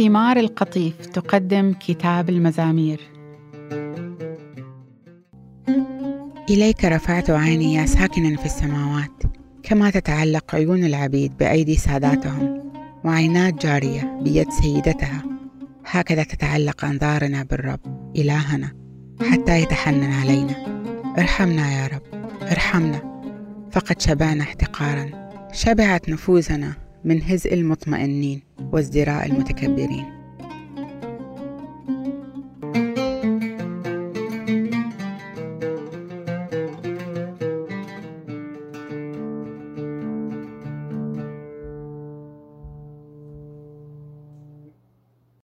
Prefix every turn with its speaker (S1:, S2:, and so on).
S1: ثمار القطيف تقدم كتاب المزامير. إليك رفعت عيني يا ساكنا في السماوات كما تتعلق عيون العبيد بأيدي ساداتهم وعينات جارية بيد سيدتها. هكذا تتعلق أنظارنا بالرب إلهنا حتى يتحنن علينا. ارحمنا يا رب ارحمنا. فقد شبعنا احتقارا شبعت نفوسنا. من هزء المطمئنين وازدراء المتكبرين.